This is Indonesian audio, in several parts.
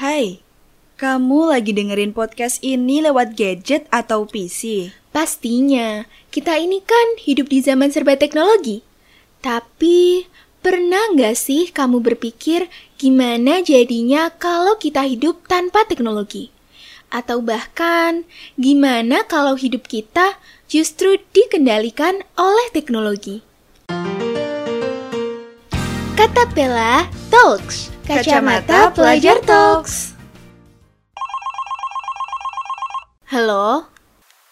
Hai, kamu lagi dengerin podcast ini lewat gadget atau PC? Pastinya, kita ini kan hidup di zaman serba teknologi. Tapi, pernah nggak sih kamu berpikir gimana jadinya kalau kita hidup tanpa teknologi? Atau bahkan, gimana kalau hidup kita justru dikendalikan oleh teknologi? Kata Pela Talks, Kacamata Pelajar Talks. Halo,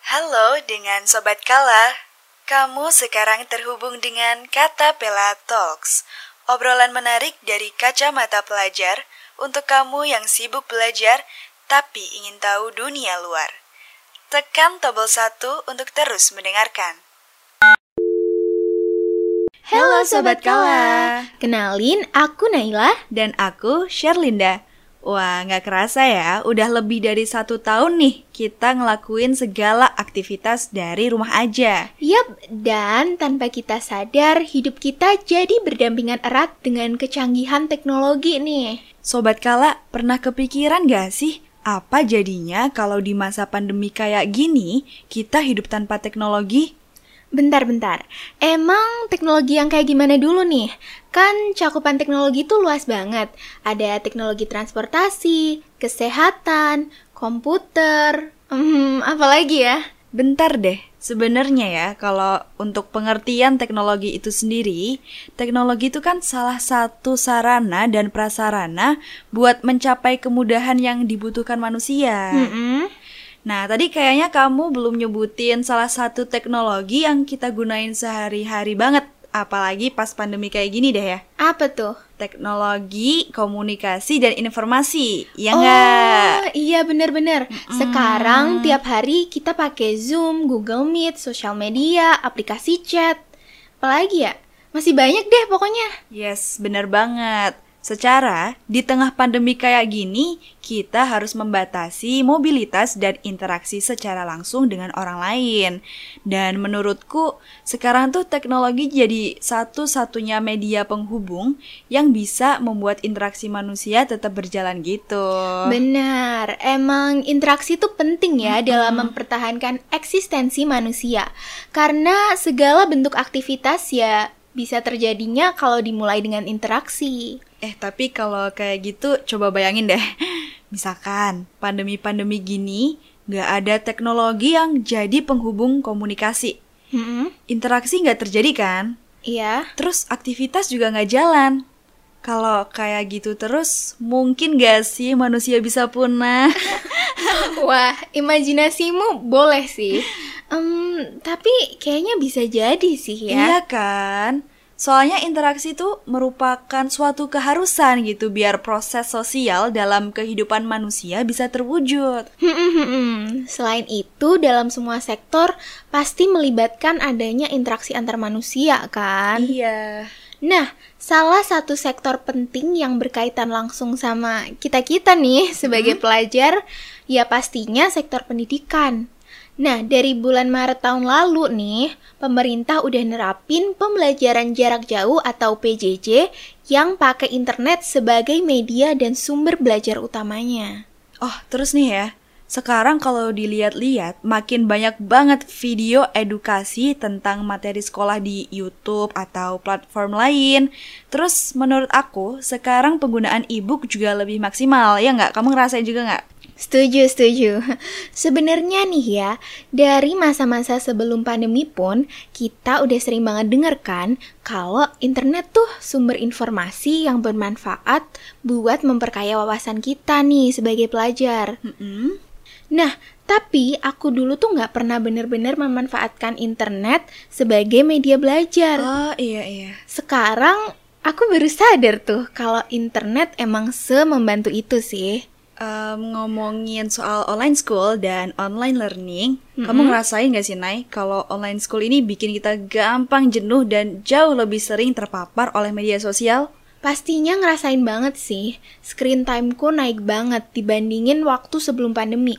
Halo dengan Sobat Kala. Kamu sekarang terhubung dengan Kata Pela Talks. Obrolan menarik dari kacamata pelajar untuk kamu yang sibuk belajar tapi ingin tahu dunia luar. Tekan tombol satu untuk terus mendengarkan. Halo Sobat Kala. Kenalin, aku Naila. Dan aku Sherlinda. Wah, nggak kerasa ya, udah lebih dari satu tahun nih kita ngelakuin segala aktivitas dari rumah aja. Yap, dan tanpa kita sadar, hidup kita jadi berdampingan erat dengan kecanggihan teknologi nih. Sobat Kala, pernah kepikiran gak sih apa jadinya kalau di masa pandemi kayak gini kita hidup tanpa teknologi? Bentar-bentar, emang teknologi yang kayak gimana dulu nih? Kan cakupan teknologi itu luas banget. Ada teknologi transportasi, kesehatan, komputer, hmm, apalagi ya? Bentar deh, sebenarnya ya kalau untuk pengertian teknologi itu sendiri, teknologi itu kan salah satu sarana dan prasarana buat mencapai kemudahan yang dibutuhkan manusia. Mm-mm. Nah, tadi kayaknya kamu belum nyebutin salah satu teknologi yang kita gunain sehari-hari banget, apalagi pas pandemi kayak gini deh ya. Apa tuh? Teknologi, komunikasi, dan informasi, ya nggak? Oh, iya bener-bener. Sekarang tiap hari kita pakai Zoom, Google Meet, sosial media, aplikasi chat. Apalagi ya? Masih banyak deh pokoknya. Yes, bener banget. Secara, di tengah pandemi kayak gini, kita harus membatasi mobilitas dan interaksi secara langsung dengan orang lain. Dan menurutku, sekarang tuh teknologi jadi satu-satunya media penghubung yang bisa membuat interaksi manusia tetap berjalan gitu. Benar, emang interaksi itu penting ya dalam mempertahankan eksistensi manusia. Karena segala bentuk aktivitas ya bisa terjadinya kalau dimulai dengan interaksi. Eh, tapi kalau kayak gitu, coba bayangin deh. Misalkan, pandemi-pandemi gini, nggak ada teknologi yang jadi penghubung komunikasi. Hmm, Interaksi nggak terjadi kan? iya. Terus aktivitas juga nggak jalan. Kalau kayak gitu terus, mungkin gak sih manusia bisa punah? Wah, imajinasimu boleh sih. Em, tapi kayaknya bisa jadi sih ya. Iya kan? Soalnya interaksi itu merupakan suatu keharusan gitu biar proses sosial dalam kehidupan manusia bisa terwujud. Hmm, Selain itu, dalam semua sektor pasti melibatkan adanya interaksi antar manusia kan? Iya. Nah, salah satu sektor penting yang berkaitan langsung sama kita-kita nih sebagai pelajar, ya pastinya sektor pendidikan. Nah, dari bulan Maret tahun lalu nih, pemerintah udah nerapin pembelajaran jarak jauh atau PJJ yang pakai internet sebagai media dan sumber belajar utamanya. Oh, terus nih ya. Sekarang kalau dilihat-lihat, makin banyak banget video edukasi tentang materi sekolah di YouTube atau platform lain. Terus menurut aku, sekarang penggunaan e-book juga lebih maksimal, ya nggak? Kamu ngerasain juga nggak? Setuju, setuju. Sebenarnya nih ya, dari masa-masa sebelum pandemi pun, kita udah sering banget denger kan kalau internet tuh sumber informasi yang bermanfaat buat memperkaya wawasan kita nih sebagai pelajar. Mm-mm. Nah, tapi aku dulu tuh nggak pernah bener-bener memanfaatkan internet sebagai media belajar. Oh, iya iya. Sekarang aku baru sadar tuh kalau internet emang semembantu itu sih. Em, ngomongin soal online school dan online learning, kamu ngerasain gak sih, Nay, kalau online school ini bikin kita gampang jenuh dan jauh lebih sering terpapar oleh media sosial? Pastinya ngerasain banget sih, screen timeku naik banget dibandingin waktu sebelum pandemi.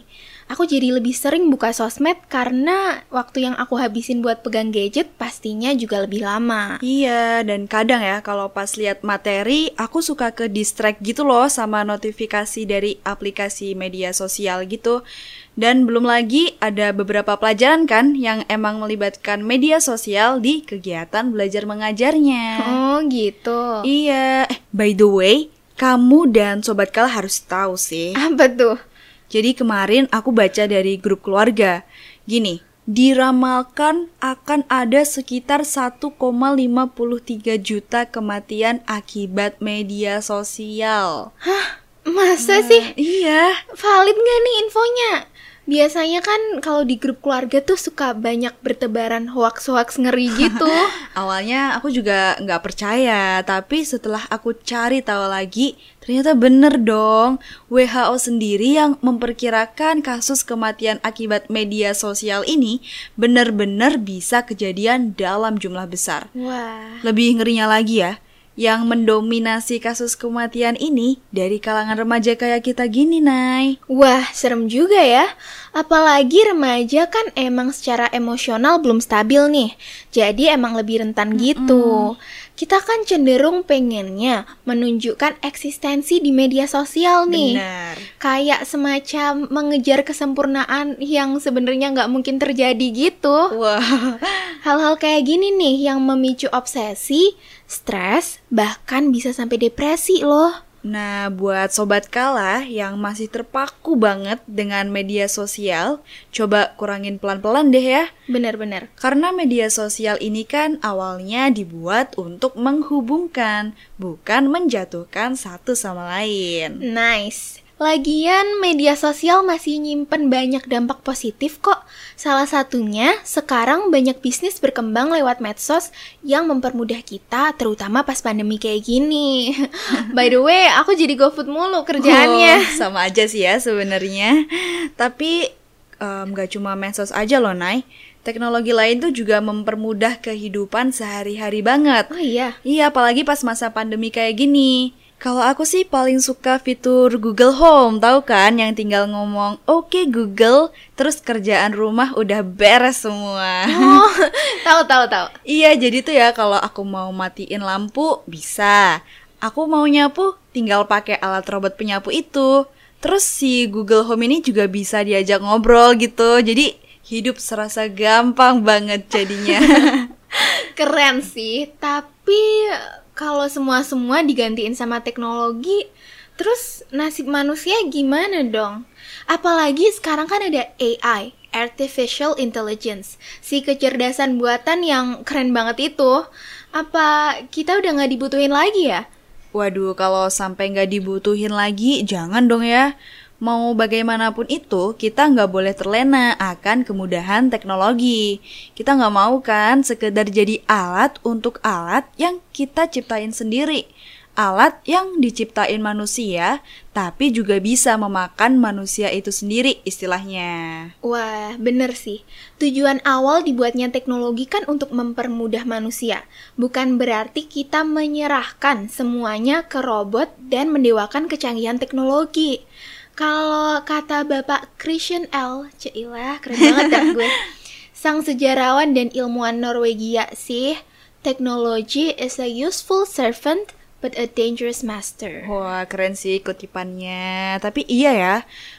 Aku jadi lebih sering buka sosmed karena waktu yang aku habisin buat pegang gadget pastinya juga lebih lama. Iya, dan kadang ya kalau pas lihat materi, aku suka ke distract gitu loh sama notifikasi dari aplikasi media sosial gitu. Dan belum lagi ada beberapa pelajaran kan yang emang melibatkan media sosial di kegiatan belajar mengajarnya. Oh gitu. Iya, eh, by the way, kamu dan sobat kala harus tahu sih. Apa tuh? Jadi kemarin aku baca dari grup keluarga. Gini, diramalkan akan ada sekitar 1,53 juta kematian akibat media sosial. Hah? Masa sih? Iya. Valid nggak nih infonya? Biasanya kan kalau di grup keluarga tuh suka banyak bertebaran hoax-hoax ngeri gitu. Awalnya aku juga nggak percaya, tapi setelah aku cari tahu lagi, ternyata bener dong. WHO sendiri yang memperkirakan kasus kematian akibat media sosial ini benar-benar bisa kejadian dalam jumlah besar. Wah. Lebih ngerinya lagi ya, yang mendominasi kasus kematian ini dari kalangan remaja kayak kita gini, Nay. Wah, serem juga ya. Apalagi remaja kan emang secara emosional belum stabil nih. Jadi emang lebih rentan gitu. Kita kan cenderung pengennya menunjukkan eksistensi di media sosial nih. Benar. Kayak semacam mengejar kesempurnaan yang sebenarnya nggak mungkin terjadi gitu. Wah. Hal-hal kayak gini nih yang memicu obsesi, stres, bahkan bisa sampai depresi loh. Nah, buat sobat kala yang masih terpaku banget dengan media sosial, coba kurangin pelan-pelan deh ya. Bener-bener. Karena media sosial ini kan awalnya dibuat untuk menghubungkan, bukan menjatuhkan satu sama lain. Nice. Lagian media sosial masih nyimpen banyak dampak positif kok. Salah satunya, sekarang banyak bisnis berkembang lewat medsos yang mempermudah kita, terutama pas pandemi kayak gini. By the way, aku jadi GoFood mulu kerjaannya. Oh, sama aja sih ya sebenarnya. Tapi em, nggak cuma medsos aja loh, Nay. Teknologi lain tuh juga mempermudah kehidupan sehari-hari banget. Oh iya, Iya, apalagi pas masa pandemi kayak gini. Kalau aku sih paling suka fitur Google Home, tahu kan? Yang tinggal ngomong, "Oke Google," terus kerjaan rumah udah beres semua. oh, tahu tahu tahu. Iya, jadi tuh ya kalau aku mau matiin lampu bisa. Aku mau nyapu tinggal pakai alat robot penyapu itu. Terus si Google Home ini juga bisa diajak ngobrol gitu. Jadi hidup serasa gampang banget jadinya. Keren sih, tapi kalau semua-semua digantiin sama teknologi, terus nasib manusia gimana dong? Apalagi sekarang kan ada AI, Artificial Intelligence, si kecerdasan buatan yang keren banget itu. Apa kita udah nggak dibutuhin lagi ya? Waduh, kalau sampai nggak dibutuhin lagi, jangan dong ya. Mau bagaimanapun itu, kita nggak boleh terlena akan kemudahan teknologi. Kita nggak mau kan sekedar jadi alat untuk alat yang kita ciptain sendiri. Alat yang diciptain manusia, tapi juga bisa memakan manusia itu sendiri istilahnya. Wah, bener sih. Tujuan awal dibuatnya teknologi kan untuk mempermudah manusia. Bukan berarti kita menyerahkan semuanya ke robot dan mendewakan kecanggihan teknologi. Kalau kata Bapak Christian L, ceilah, keren banget dah gue. Sang sejarawan dan ilmuwan Norwegia sih, technology is a useful servant but a dangerous master. Wah, keren sih kutipannya. Tapi iya ya,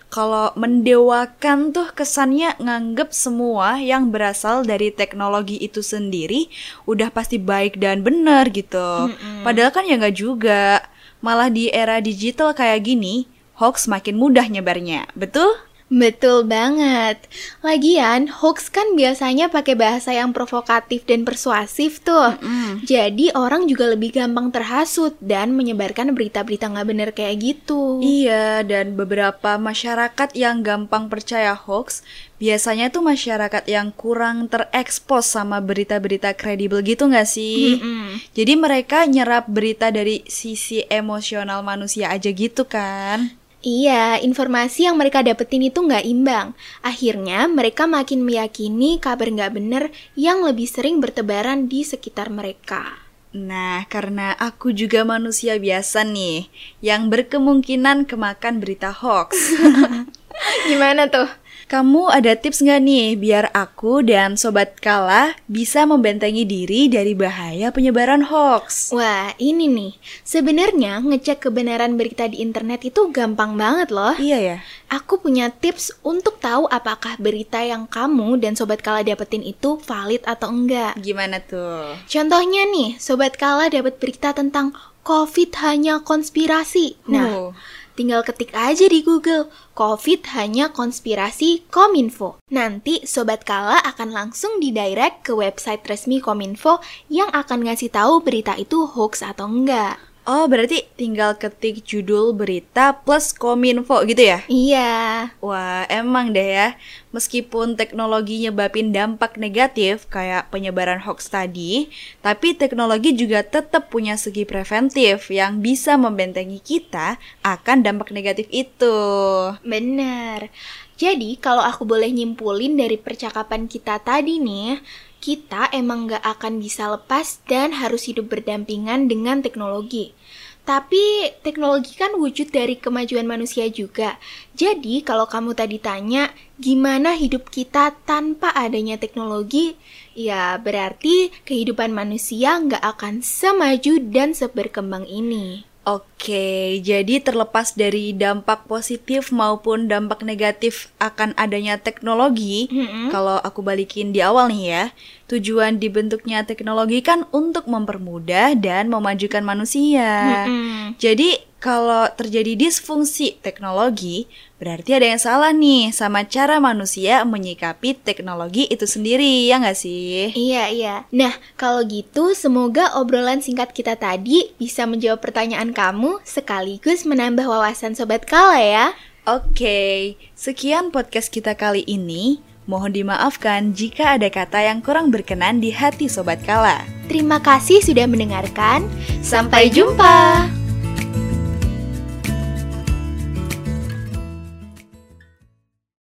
kalau mendewakan tuh kesannya nganggep semua yang berasal dari teknologi itu sendiri udah pasti baik dan benar gitu. Padahal kan ya nggak juga. Malah di era digital kayak gini, hoax makin mudah nyebarnya. Betul? Betul banget. Lagian, hoax kan biasanya pakai bahasa yang provokatif dan persuasif tuh. Jadi orang juga lebih gampang terhasut dan menyebarkan berita-berita nggak bener kayak gitu. Iya, dan beberapa masyarakat yang gampang percaya hoax, biasanya tuh masyarakat yang kurang terekspos sama berita-berita kredibel gitu nggak sih? Mm-mm. Jadi mereka nyerap berita dari sisi emosional manusia aja gitu kan? Iya, informasi yang mereka dapetin itu nggak imbang. Akhirnya mereka makin meyakini kabar nggak bener yang lebih sering bertebaran di sekitar mereka. Nah, karena aku juga manusia biasa nih, yang berkemungkinan kemakan berita hoax. Gimana tuh? Kamu ada tips nggak nih biar aku dan Sobat Kala bisa membentengi diri dari bahaya penyebaran hoax? Wah, ini nih. Sebenarnya ngecek kebenaran berita di internet itu gampang banget loh. Iya ya. Aku punya tips untuk tahu apakah berita yang kamu dan Sobat Kala dapetin itu valid atau enggak. Gimana tuh? Contohnya nih, Sobat Kala dapat berita tentang COVID hanya konspirasi. Nah, Huh. Tinggal ketik aja di Google, COVID hanya konspirasi Kominfo. Nanti Sobat Kala akan langsung didirect ke website resmi Kominfo yang akan ngasih tahu berita itu hoax atau enggak. Oh, berarti tinggal ketik judul berita plus kominfo gitu ya? Iya, Wah, emang deh ya. Meskipun teknologi nyebabin dampak negatif kayak penyebaran hoax tadi, tapi teknologi juga tetap punya segi preventif yang bisa membentengi kita akan dampak negatif itu. bener. Jadi kalau aku boleh nyimpulin dari percakapan kita tadi nih, kita emang gak akan bisa lepas dan harus hidup berdampingan dengan teknologi. Tapi teknologi kan wujud dari kemajuan manusia juga. Jadi kalau kamu tadi tanya gimana hidup kita tanpa adanya teknologi, ya berarti kehidupan manusia nggak akan semaju dan seberkembang ini. Oke, jadi terlepas dari dampak positif maupun dampak negatif akan adanya teknologi, Mm-mm. kalau aku balikin di awal nih ya, tujuan dibentuknya teknologi kan untuk mempermudah dan memajukan manusia. Mm-mm. Jadi kalau terjadi disfungsi teknologi, berarti ada yang salah nih sama cara manusia menyikapi teknologi itu sendiri, ya nggak sih? Iya, iya. Nah, kalau gitu semoga obrolan singkat kita tadi bisa menjawab pertanyaan kamu sekaligus menambah wawasan Sobat Kala ya. Oke, sekian podcast kita kali ini. Mohon dimaafkan jika ada kata yang kurang berkenan di hati Sobat Kala. Terima kasih sudah mendengarkan. Sampai jumpa.